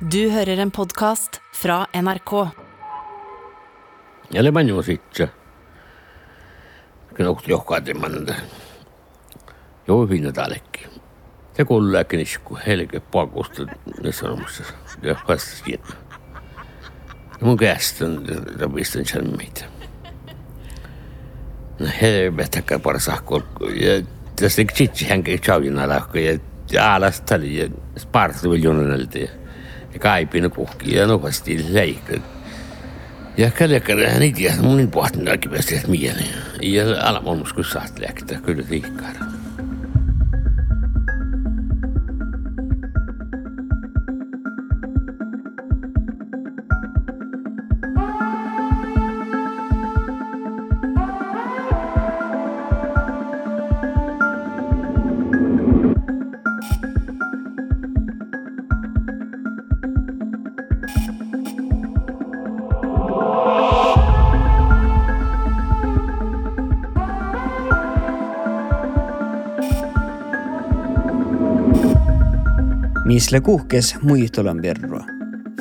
Du hører en podkast fra NRK. Eller manju sitten. Kun onko joka temanda. Joo, vinna talekki. Se kuuleekin isku helke pakusta ne sanomassa. Ja vasta siinä. Mun kästä on rapistun sen mitä. No helvettäkään parsahko. Ja tässä tsitsi hänkin chauvina lahko. Ja alas tali. ja spartu miljoonalta. Ja kaipina kuhki ja nopeasti leikkaa. Ja kädekkädä hän ei tiedä, mun niin pohtin näkyvästi, mieleen. Ja alamonus kun saat lääkitä, kyllä liikkaa. Misle kuhkes muihtolon perroa.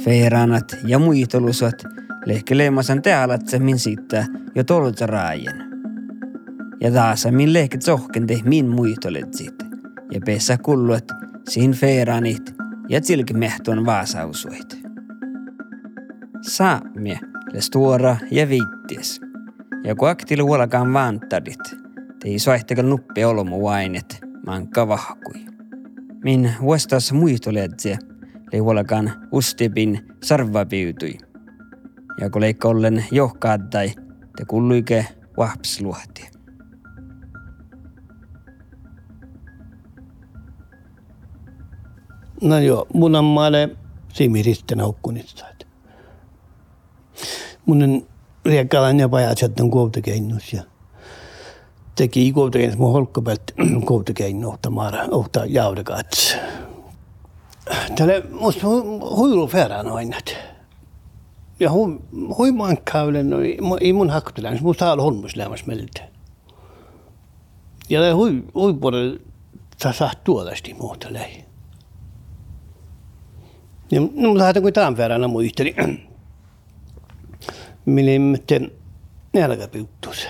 Feeranat ja muihtolusat lehkeleemasan tealatsemmin siitä jo tolta raajen. Ja taas min lehket sohken teh min muihtolet siitä. Ja pessä kulluet siin feeranit ja tilkmehton vaasausuit. Saamia le stuora ja viitties. Ja kun aktil huolakaan vantadit, tei soihtekal nuppe olomu vainet, mankka vahkui. Min vuostas muistoledze leihuolakaan ustepin sarvapiutui. Ja kun leikka ollen johkaattai, te kulluike vahpsluhti. No joo, mun on maalle simiristen haukkunista. Mun on riekkalan ja pajatset on kuotekeinnus ja teki kuotekeinnus mun holkkapäät kuotekeinnuhta maara ohta jaudekats. Tälle musta huilu ferran oinat. Ja hui, hui mankkauden, ei mun hakkutelään, musta on holmuslämmäs meiltä. Ja hui, hui puolella sä saat tuolasti muuta lähi. Ja no, mä lähdetään kuin tämän verran muisteli. Millä miten nälkäpiuttus.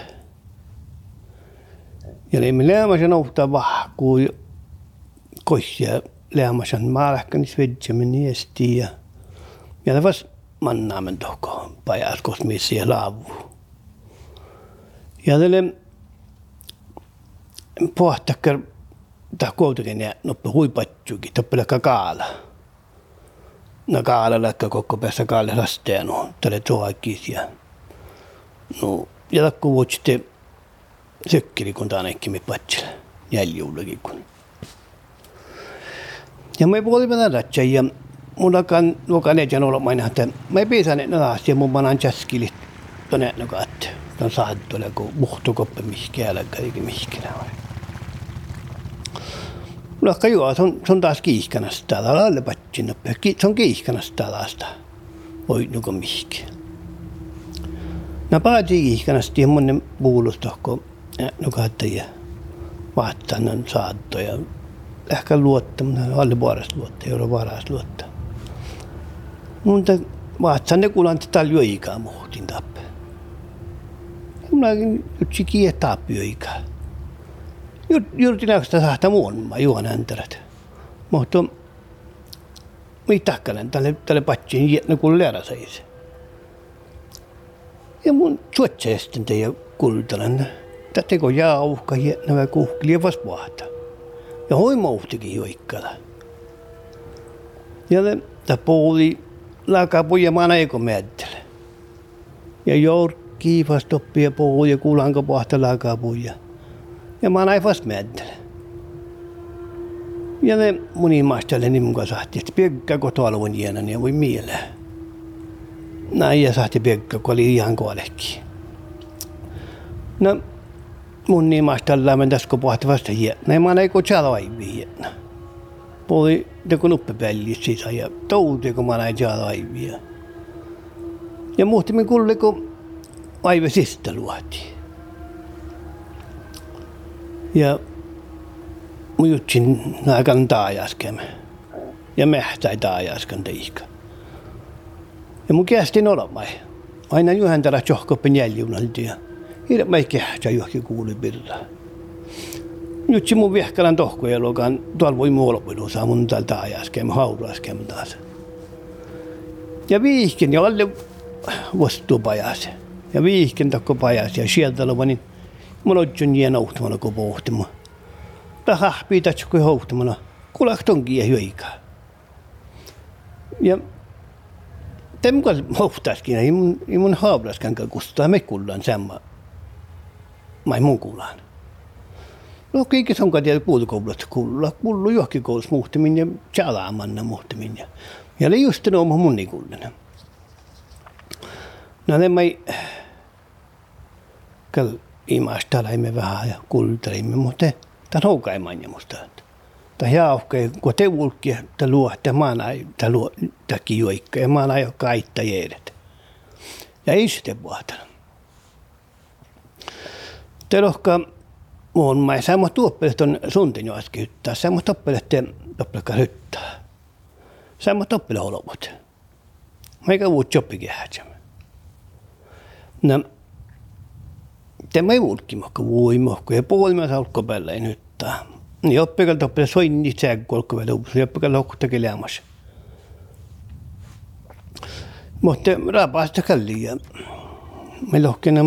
Ja niin me läämäsen ohtaa vahkuu koisia läämäsen maalähkäni svedjamen niesti ja ja ne vas mannaamen toko pajas kos missä ja laavu. Ja tälle pohtakkar ta kuitenkin ja noppe huipatjukin toppele kaala no kaala läkkä koko päässä kaalle lasteen no tälle tuokkis ja no ja lakku vuotsitte sökkiri kun taanekki me patsella jäljuullakin kun ja me puoli mennä ratsa ja mulla kan luokan eteen olla maina että me piisän ne naasti ja mun manan jaskilit tonne kaatte ton saattolle kun muhtukoppa mihkäällä kaikki mihkänä on Luokka juo, se on, taas kiihkanasta täällä, alle patsin. Se on kiihkanasta tällaista. Voi nuko mihki. No paati kiihkanasta ja monen puulusta, kun nukahtajia vaattaan saatto ja ehkä luottaminen, alle puolesta luotta, euro varas luotta. Mutta vaatsan ne kuulant taljo ikaa muhtin tappe. Minäkin yksi kieh tappi ikaa. Juuri näistä sahta muun, mä juon äntärät. Mutta ei takkalen tälle, tälle patsiin jätnä kun läära seis. Ja mun suotsa sitten teidän kultalen. Tätä kun jauhka jätnä vai kuhkeli ja vas vahta. Ja hoi mauhtikin joikkala. Ja tämä puoli lakapuja mana eikö määttele. Ja jourkki vastoppia puhui ja kuulanko pahta lakapuja. Ja mä näin vasta määttele. Ja ne muni maastelle niin mun sahti, että piekka kotoalueen jäänä, niin voi mieleen. Näin ja sahti piekka, kun oli ihan kuolekki. No, mun niin maastelle lämmen tässä kun pohti vasta jäänä. Mä näin kun tjalaivi jäänä. Poli teko nuppepelli sisä ja touti, kun mä näin tjalaivia. Ja muhtimin kulle, kun aive sistä luotiin. Ja mujutsin naakan taajaskem. Ja mähtäi taajaskan teihka. Ja mun kästin olemai. Aina juhentara johkoppen jäljunaltia. Hiidä mä ei kähtsä johonkin kuuli pirraa. Nyt se mun vihkalan tohkoja lokan tuolla voi muolopelu saa mun tältä ajaskem, hauraskem taas. Ja viihkin ja alle vastu pajas. Ja viihkin takko pajas ja sieltä lova niin mun otsun jien ouhtamana kun pohtimaan. Tähän pitäisi kuin ouhtamana. Kulahtonkin ja hyöikaa. Ja Temkal hohtaskin, ei mun, ei mun haavlaskan kustaa me kullaan samma. Mai mun kullaan. No kaikki on kai puolikoulusta kuulla. Kullu johonkin koulussa muhtimin ja tjalaamanna muhtimin. Ja, ja oli just no mun nikullinen. No ne mai... Kal imastalaime vähän ja kultarimme, mutta tämän houkaimaan ja musta. Tämä jauhke, kun te ulkki, tämä luo, tämä maana, tämä luo, tämä kijoikka, ja maana jo kaitta jeedet. Ja ei sitten vuotana. Te lohkaa Muun mai sama tuoppelet on suntin jo äsken hyttää. Sama toppelet toppelekka hyttää. Sama toppele olovat. Meikä uut joppikin hätsämä. No, tämä ei voi mahka. Ja puolimme saukko pelleen hyttää. Niin oppikal toppele soinni tsägkolko vielä uus. Oppikal hokkuttakin lämmässä. Mutta rapaasta kallia. Me lohkena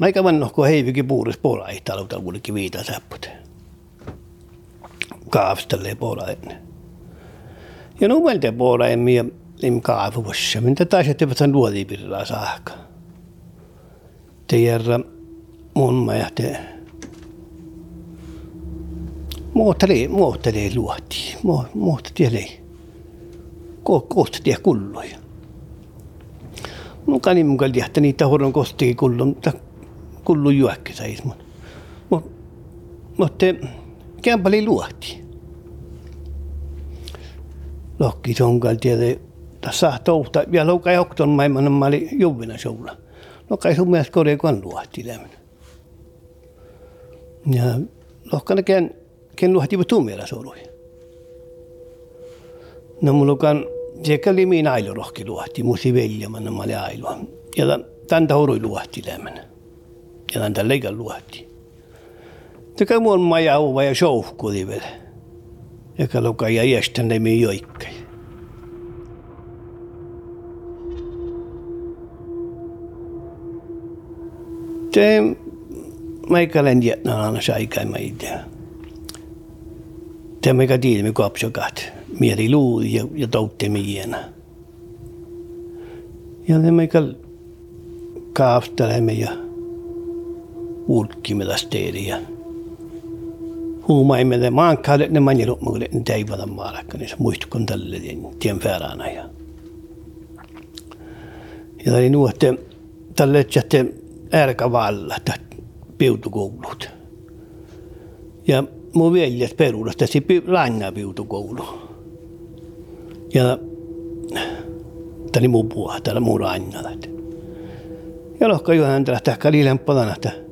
Mä kävin nohko heivikin puuris puola ei taluta kuitenkin viita säppöt. Kaavstelee puola ennen. Ja no meiltä puola en mie lim kaavussa. Mintä taas että sen luotipirraa saakka. Tiedä mun majahte. Muotteli, muotteli luotti. Muotteli. Kohta tie kulloja. Kalli, että niitä horon kostikin kullon kullu juokki sais mun. Mut, mutta kämpali luotti. Lokki songal tiede tässä touhta ja loukai okton maailman mä olin juvina soulla. No kai sun mielestä korjaa kun luotti lämmin. Ja lohkana ken, ken luotti jo tuumilla soului. No mulla kan sekä limi ailu rohki luotti, musi veljaman mä olin ailu. Ja tämän taurui luotti lämmin ja anta legal luotti. Taka muun maja uva ja shouhkuli vielä. Ja kaluka ja jästän ne mi joikkai. Te meikälen jätnä aina saikai meitä. Te meikä tiedämme kopsokat. Mieli luu ja, ja toutte mienä. Ja ne meikä kaaftelemme ja ulkkimelästeeriä. Huumaimelle maankalle ne teivada maalakka, niin se muistukon tälle tien färana. Ja, ja oli nuo, että tälle ärkavalla, että piutukoulut. Ja mun veljes perudasta se langa piutukoulu. Ja oli mun täällä mun rannalla. Ja lohka johan tästä kalilen palana, että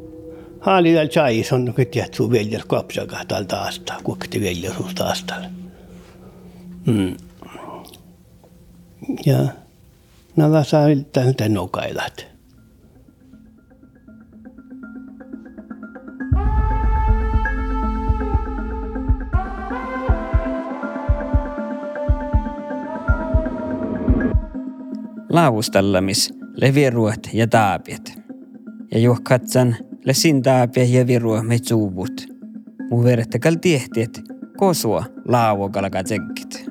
Haali dal chai son que te tu veljer kopsa ka tal taasta, kuinka te veljer sus taasta. Mm. Ja nada saa tältä nokailat. Laavustellamis, leviruot ja taapiet. Ja juhkatsan Lesin tääpiä ja virua me suuvut. Mu verettäkäl tiehtiet, kosua laavu kalka tsekkit.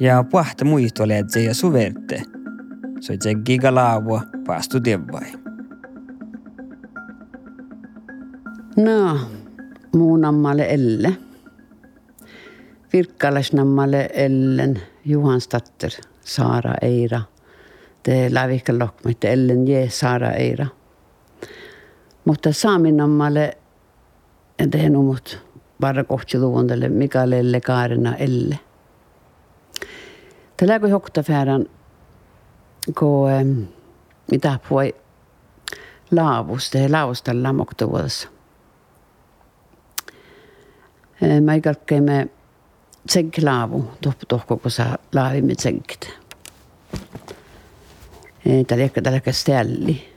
Ja puhta muistoleet se ja suverte. Se tsekkiga laavua paastu tievai. No, muunammalle elle. Virkkalasnammalle ellen Juhanstatter, Saara Eira. Te lävikkä lokmaitte ellen je Saara Eira. Mutta saaminammalle en tehnyt mut varrakohtsiluvondelle Mikaelelle Kaarina Elle. Tällä kun hokta färran, kun mitä voi laavusta ja laavusta lamokta vuodessa. Mä ikalkkeimme tsenklaavu, tohko kun saa laavimme tsenkit. Tällä ehkä tällä ställi.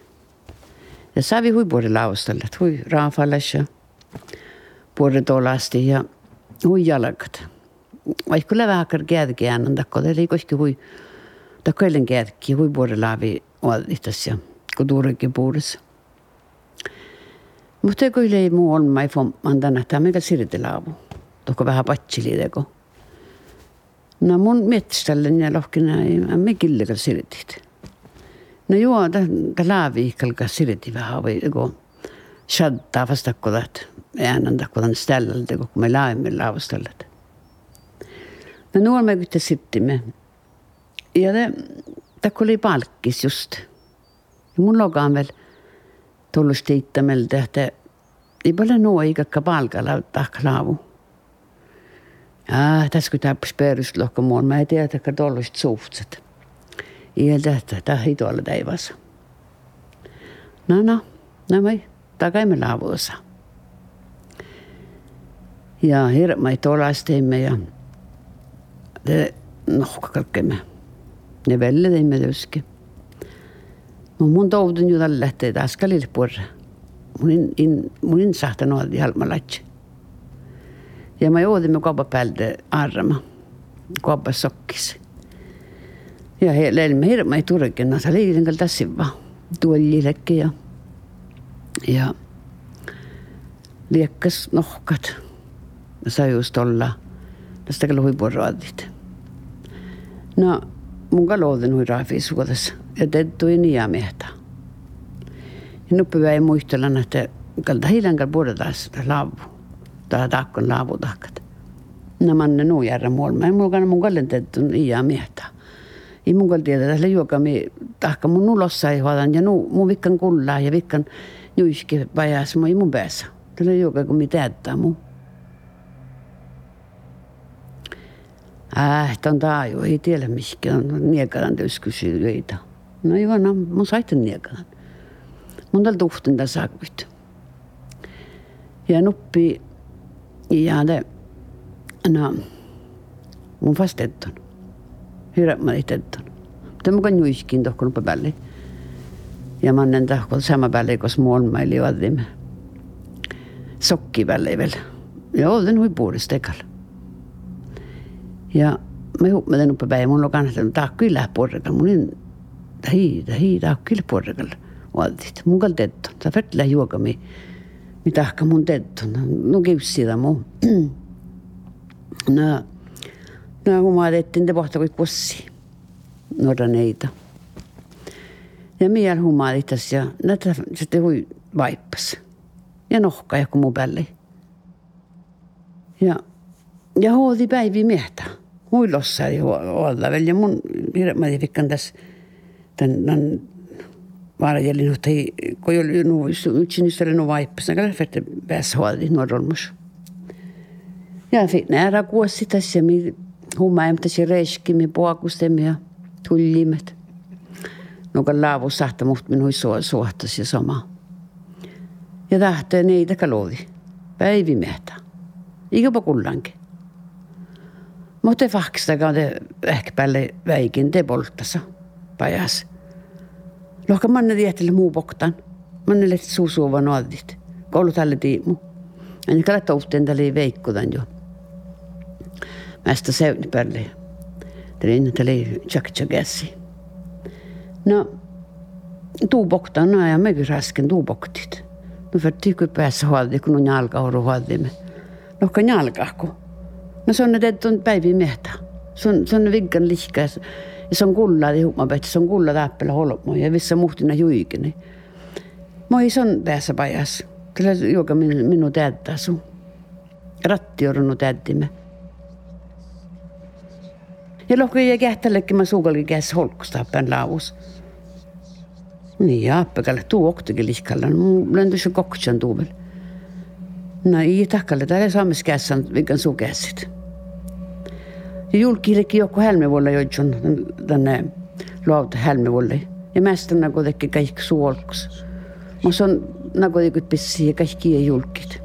Hui puoli laustalle, hui raafallas ja puoli tolasti ja hui jalkat. Vaikka lävähakar käädkään on takko, eli koski hui takko ellen käädki, hui puoli laavi oaditas ja kutuurikin puudessa. Mutta kun ei muu on mai fomman tänä, tämä mikä sirtilaavu. Tuohko vähän patsiliideko. No mun miettiställe ja lohkina ei me killikal siritit. No joo, tämä laaviikalka siriti vähän vai kun shaddaa vastakkodat äänen takkodan ställältä, kun me laajemmin laavastallet. No nuol me kytte sittimme. Ja det, takko oli palkkis just. Ja mun lokaan vielä tullut tiittämeltä, että ei paljon nuo ikakka palkalla taklaavu. Ja tässä kun täppis peruslohko muun, mä en tiedä, että tuollaiset suhtset i hele tatt. Det har dårlig dag, altså. Nei, nei. Nei, nei. Da kan vi lave oss. Ja, her er meg tålasteime, ja. Det nok kalke med. Det veldig det med det huske. Men mun toudun ju tälle, ettei täskä lilpurra. Mun, in, in, mun insahtan olla jalmalatsi. Ja mä joudin me kaupapäältä arma. Kaupassokkisi. Ja he lelme hirma ei turkin. No se liitin kyllä tässä vaan. Tuolillekin ja, ja liekkas nohkat. Ja sai just olla. Tästä huipuroadit. No, mun kalouden hui raafi suodassa. Ja tettui miestä. Ja nuppi ei muistella, että kalta hiilankal puhutaan laavu. Tai takkon laavu takkat. No manne nuu järra muolma. Mun kanssa mun kallen tettu niin miestä. Ei mun kallen tiedä, että juoka mi tahka mun nulossa ei huodan. Ja nu, mun vikkan kullaa ja vikkan juiski vajas mun mun päässä. Tällä juoka kun mi teettää mun. Äh, on taaju, ei tiedä mikä on niekadan työskysyöitä. No joo, no, mun saitte niekadan. Mun tällä tuhtin tässä saakvit. Ja nuppi, ja te, no, mun fastetton. hyrät ma neid tõttu. temaga on juhiskinud õhku lõpu peale. ja ma olen tahtnud sama peale, kus mu olma oli, vaatame. sokki peale veel ja olen puurist tegal. ja ma ei mõtle õppe päev, mul on ka, tahab küll läheb purrega, mul on, ei, ei tahab küll purrega. vaatasid, mul ka teed, ta võtla juuga mi, mi tahab ka mul teed, no kiussida mu. no no kun mä tettiin te pohta kuin kussi. Nuora neita. Ja miel humaalitas ja näitä sitten hui vaippas. Ja nohka joku mun päälle. Ja, ja hoodi päivi miehtä muilossa ei olla. Ja mun mä fikkan tässä tämän vaarajelin, että kun oli nu yksin istelle nu vaippas, niin fette päässä huolti nuorolmus. Ja nära kuossi tässä, mi humma emtäsi reiskimi puakustemme ja tullimet. Nuka laavu sahta muht minun suohtas ja sama. Ja tähtää niitä kalodi. Päivimehtä. Ikäpä kullankin. Mutta faksta det ehkä päälle väikin te polttasa pajas. Lohka manne tietylle muu poktan. Manne lehti suusuuva nuotit. Koulu tälle tiimu. En kala tohteen tälle veikkutan jo. hästi söötpalli. tulin, ta oli Chuck Chugassi. no tuubokta on aja mingi raske tuuboktit. No võtti kui päässä huoldi, kun on jalka oru huoldimme. No kun jalka ku. No se on, että on päivi mehtä. Se on, se on vinkan lihka. Ja se on kulla, juhmapäätä, se on kulla täppelä holmo. Ja vissä muhtina juikini. Moi se on päässä pajas. Kyllä juoka minu, minu täältä sun. Ratti on täältimme ja kähtä lekkimä suukalki käs holkustappen laavus. Niin ja appekalle tuu oktikin lihkalla, no lentäisi koksan tuuvel. No ei takkalle, täällä saamis kässän, vikan suu kässit. Ja julkiillekin joku hälmevuolle joitsun tänne lauta hälmevuolle. Ja mästä nagu teki kõik suu olkus. Ma on nagu tegi pissi ja kõik kiie julkid.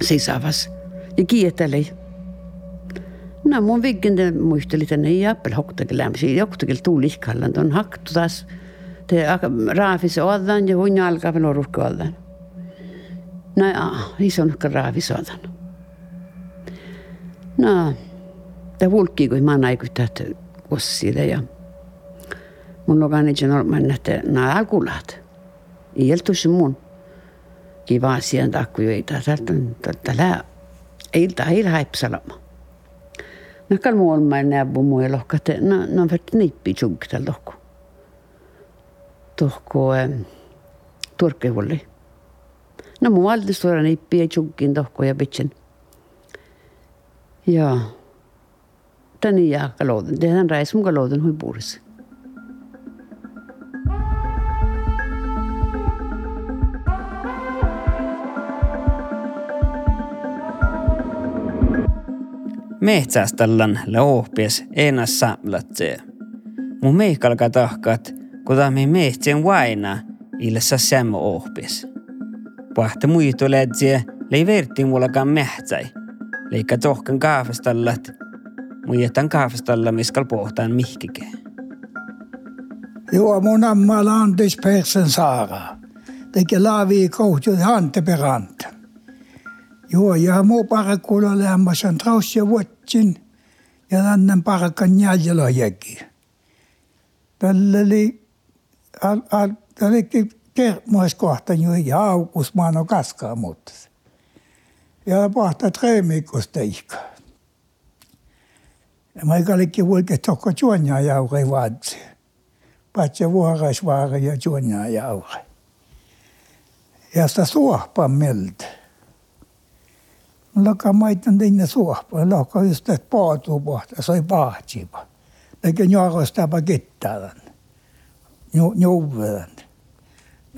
Seisavas. Ja kiie tälle ei. No mun viggen muisteli tänne jäppel hoktakel lämsi, hoktakel tuuli ihkallan, on haktu taas te raafis odan ja hun alkaa vielä ruhka odan. No ja, ison raafis odan. No, te vulkki kun mä tätä kossille ja mun lokan itse normaan nähtä nää alkulat. Ieltuisi mun. Kiva asian takku joita. Täältä on tällä ilta heillä haipsalama. Nakal muol mä näbu muu ja lohkate. No, no vart nippi tjugta lohku. Tohko eh, turkehulli. No muu aldrig stora nippi ja tjuggin tohko ja bitchen. Ja. Tän ja kaloden. Det är Mehtsäställan leohpies enas samlatsee. Mun meikkalka tahkat, kun me mehtsien vaina illassa sämmö ohpies. Pahta muito lätsiä, lei verti mullakaan mehtsäi. Leikka tohkan kaafestallat, muijetan kaafestalla miskal pohtaan mihkike. Joo, mun ammalla Anders Persson Saara. Teke laavi kohtu hante peranta. Joo, ja muu parakuulla lämmäsen traus ja vuotsin ja lännen parakan jäljellä jäki. Tällä oli, al, al, tällä oli kermuiskohta jo ja aukus maano kaskaa mutta. Ja pahta treemikosta ihka. Ja mä kaikki vuoke tokko juonja jauhe vaatsi. Patse vuoraisvaara ja juonja jauhe. Ja sitä suohpa mieltä. Laka maitan tinne suohpa. Laka just että paatuu pohta. Se oli pahtsipa. Eikä njoarosta pakettaran. Njuveran.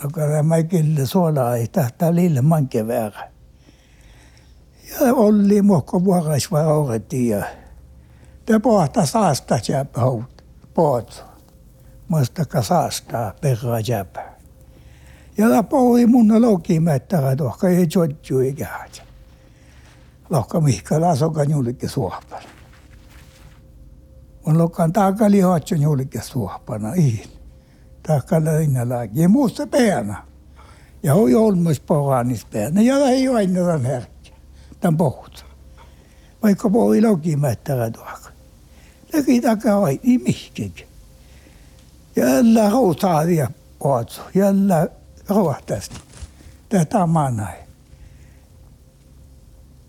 Laka tämä kille suolaa ei tahtaa lille manke väärä. Ja oli muokko vuoraisvaara ja Te pohta saasta jäpä hout. Poot. Muistaka saastaa perra jäpä. Ja la pohui mun lokimettära tohka ei jodju ikään. Lohka mihka lasoka julikke suohpan. Mun lokan taakali hoatsun julikke suohpana ihin. Taakka lähinnä lääkin. Ja muusta peänä. Ja hoi olmus poranis peänä. Ja lähi aina tämän herkki. Tän pohut. Vaikka pohui lokimettära tohka. Teki takaa oi, niin mihkikin. Jällä routaadia poatsu. Jällä rohtasti. Tätä manai.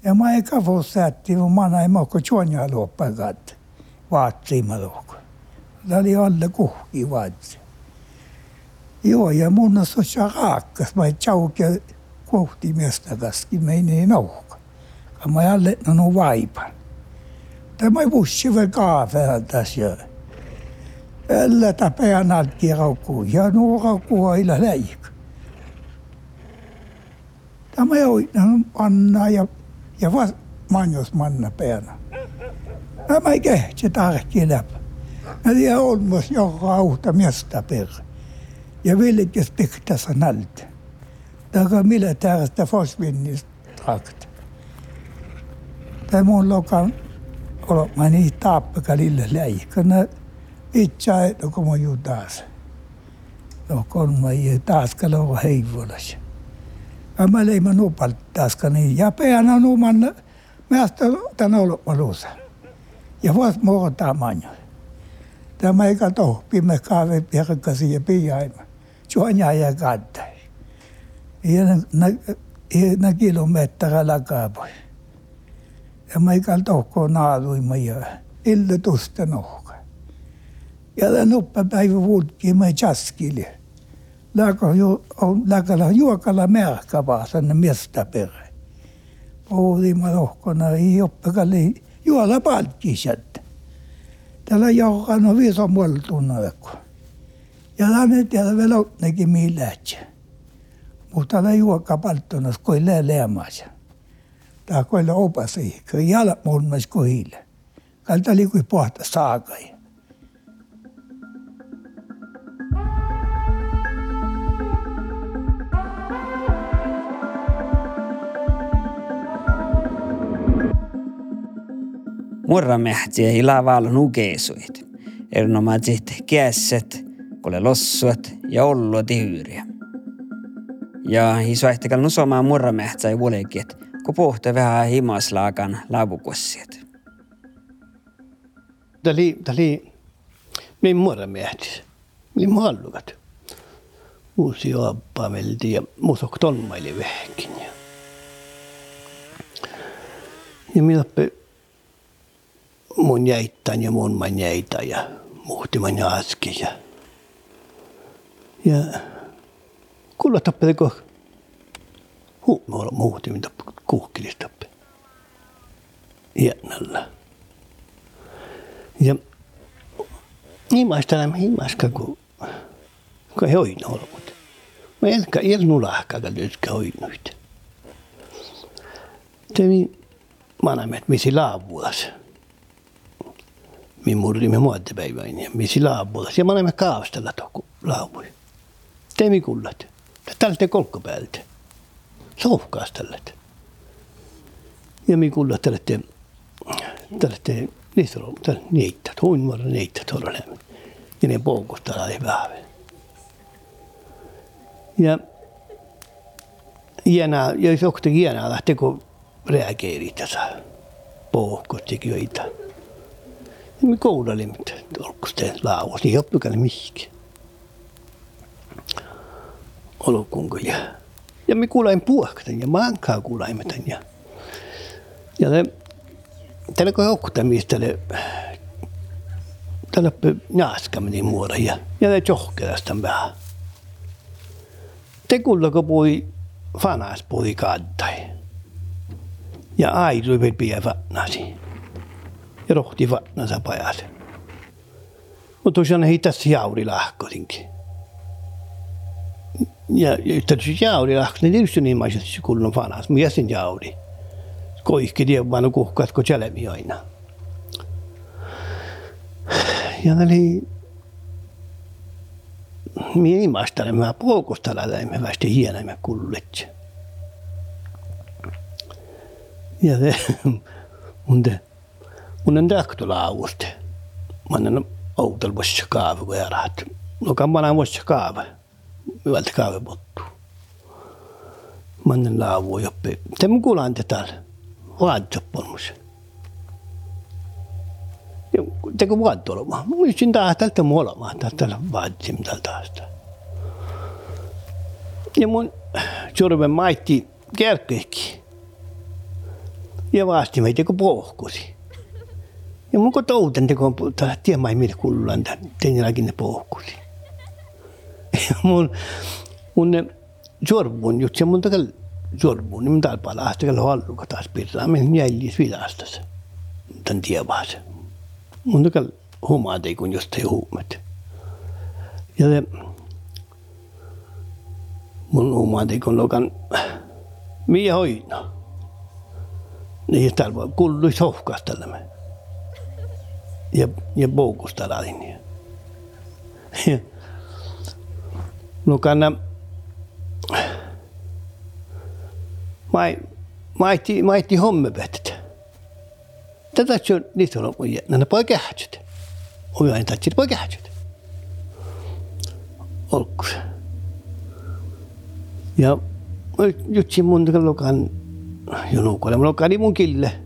Jamaica fossett ju manaima ko tjonia loppagat vaatsima loko. Ta oli alla kuhki vaats. Joo, ja mun on se hakkas, mä tjaukia kohti miestä kaski, mä ei nauhka. Mä ei allettanut vaipan. Tai mä pussi vielä kaafehan tässä jo. Älä tapea nalkki raukkuu, ja nuo raukkuu aina läikö. Tämä ei ole anna ja ja vast manjos manna peana. Tämä ei kehti tarkki läpä. Mä tiedän olmos joka auta miestä perä. Ja vilkes piktassa nältä. Taka militäristä fosvinnista trakt. Tämä mun lokan olo mä niin taappaka lille läikönä itse että kun mä juu taas. No kun mä taas kalo heivulas. Ja mä leimä nupalt taas niin ja peana numan mästä tän olo malusa. Ja vuos muuta manjo. Tämä ei kato pimme kaave pirkasi ja piaima. Juonja ja kattai. Ja na, na kilometrä lakaapoi. Ja mä ikään tohko naaduima ja ille tusta nohka. Ja den uppe päivä vuodki mä lääkällä juokalla märkä vaan tänne miestä perä. Puhuimme rohkona, ei oppekalli juola palkkisät. Täällä joukkaan on viisa muoltunut. Ja tänne tiedä vielä nekin millähtsä. Mutta täällä juokka palttunut, kun ei leemaisen ta koilla opasi, kun jala mulmas kohille. Kalta oli kuin pohta saakai. Murramähtiä ei lavalla nukeisuit. Ernomaiset kässet, kole lossuat ja ollo tihyyriä. Ja isoehtikal nusomaan murramähtsä ei vuolekiet, kun pohte vähän himaslaakan lavukossiet. Tämä oli, tämä oli min murramehtis. Oli mallukat. Uusi aappa melti ja musok tonmaili vähänkin. Ja, ja minä mun jäittän ja mun man jäitä ja muutti man jaski ja ja kuulla tappeliko huumolla muutti mitä kuhkilis tappe hiennalla ja niin mä istelen himmaska kun kun he oin ollut mä elkä ilnu lahkaga lytkä oinuit Temi manamet misi laavuas min muottipäiväin ja misi laavulla. Ja manemme kaavastella toku laavui. Teemi kullat. Tältä. Sohkaas tället. Ja mi kullat tältä tältä niistä on tältä niitä. Huin muodon niitä tuolla Ja ne poukusta lai vähän. Ja ja jos onko iänä lähtee, kun reageerit tässä pouhkot tekijöitä me koudalimme, olko se laavus, niin oppikaan mihinkin. Olokunko ja, ja me kuulain puhkatan ja maankaa kuulaimetan ja, ja te, tällä kun joukkutamista tälle tällä nääskäminen muoda ja, ja te johkelastan vähän. Te kuullako pui fanas pui kaddai. Ja aidu pidä ja rohti vatnansa pajalle. Mutta tosiaan ei tässä jauri lahkotinkin. Ja, tietysti jauri lahko, niin tietysti niin mä se kuulun fanas, mutta jäsen jauri. Koihki vaan kuhkatko jälemi aina. Ja eli minä imastelen, mä puolkostella läimme västi hienoimme kullet. Ja se, mun te, mun on tähtölauusta. Mä olen outel voisi kaava, kun järät. No kammana voisi kaava. Hyvältä kaava pottu. Mä olen laavu joppi. Se mun kuulan te täällä. Vaadjopponmus. Teko vaadto olemaan. Mä olisin tältä molemaan. Tältä vaadjim tältä asta. Ja mun sorven maitti kärkkeekki. Ja vaasti meitä kun pohkusi. Ja mun kotouten teko tiedä mai mitä kullaan tein jälkeen ne pohkusi. Ja mun mun ne jorvun just se mun takal jorvun niin täällä palaa takal halluka taas pirraa men jäljissä vilastas. Tän tievas. Mun takal humaa tei kun just ei huumet. Ja se mun humaa tei kun lokan Mia hoina. Niin täällä kuului sohkaas tällä ja, ja. Ja, ja, no kanna, mai, maitti, maitti hommepettä. Tätä on niitä on ollut jännä poi kähtsyt. Oi aina tatsit poi kähtsyt. Olkkus. Ja jutsi mun lukan, jo nuukolle, mun lukan mun kille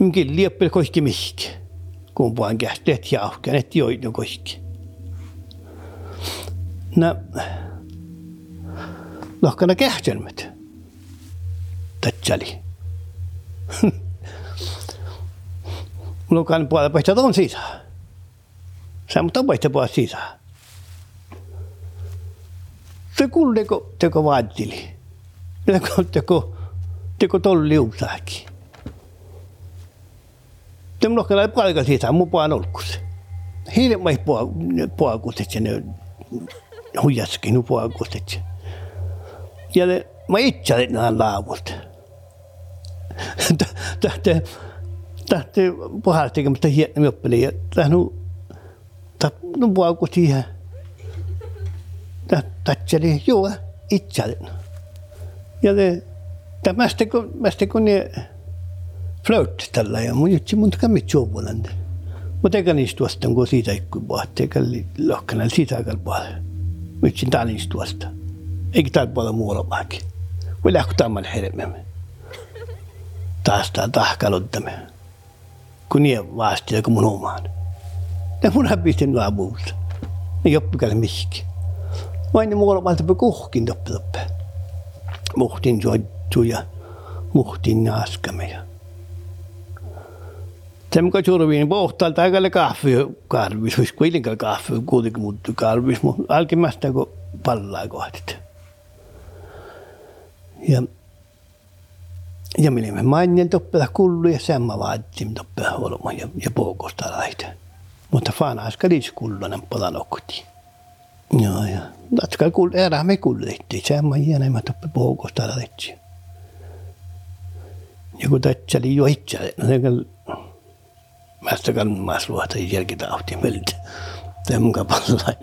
imkin lieppel koikki mihki. Kumpaan kähteet jauhkan, et joidun koikki. Nä, lohkana kähtelmät. Tatsali. Mulla on puolella paistaa tuon sisään. Sä mutta paistaa puolella sisään. Se kuuliko teko vaattili. Teko, teko, teko tolli uusaakin. Tem no kala palka siitä mu puan olkus. Hiile mai pua pua kustet ne huijaski nu pua kustet. Ja le ma itse nää laavut. Tähte tähte puhasti kun mutta hieno oppeli ja tähnu nu pua kusti ja tähtseli joo itse. Ja le tämästä kun kun ne flört tällä ja mun jutsi mun takaa mit juovunan. Mutta eikä niistä tuosta kun siitä ikkui puhuttu, eikä lohkana siitä aikaa puolella. Mitsin tää niistä tuosta. Eikä täällä puolella muualla vaikka. Voi lähkö tämän hermemme. Taas tää tahkaluttamme. Kun niin vaasti, kun mun omaan. Ja mun häpistin laapuusta. Ne joppikälle mihinkin. Vain ne muualla valta kuhkin toppe toppe. Muhtin ja muhtin naaskamme surviin pohtalta aikalle kahvi karvis, olisi kuitenkaan kahvi kuitenkin muuttu karvis, mutta alkimasta kun pallaa kohtit. Ja ja minä mainin toppela kullu ja semma vaattim toppela olma ja, ja puukosta laita. Mutta fana aska liis kullunen polanokkuti. Joo ja tatska kull erä me kullitti, semma hienä mä toppe puukosta laita. Ja kun tatsali jo itse, no se Mästä kannas luota jälkitauti meiltä. Tämän kapallain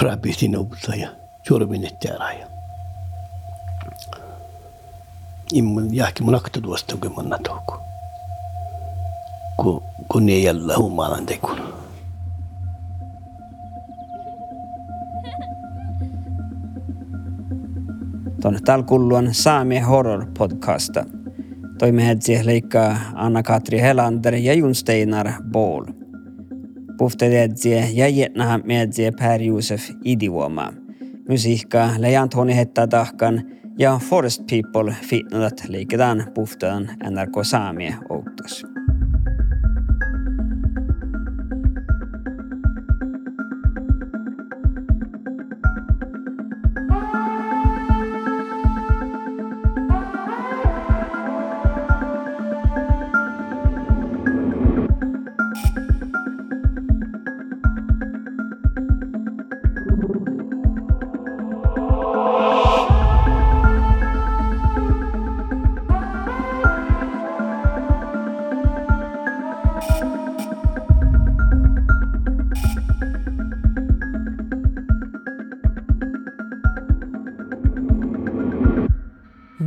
rapisti noutta ja survinnet ja raja. Immun jahki mun akta tuosta kun mun natouku. Kun, kun ei jällä humalan tekun. Tuonne täällä kulluan Saami Horror podcasta. Toimehetsi leikkaa Anna-Katri Helander ja Jon Steinar Bool. Puhtetetsie ja jätnahan mietsie Per Josef Idivuoma. Musiikka lejan Toni Hetta tahkan ja Forest People fitnadat leiketään puhtaan NRK Saamie outos.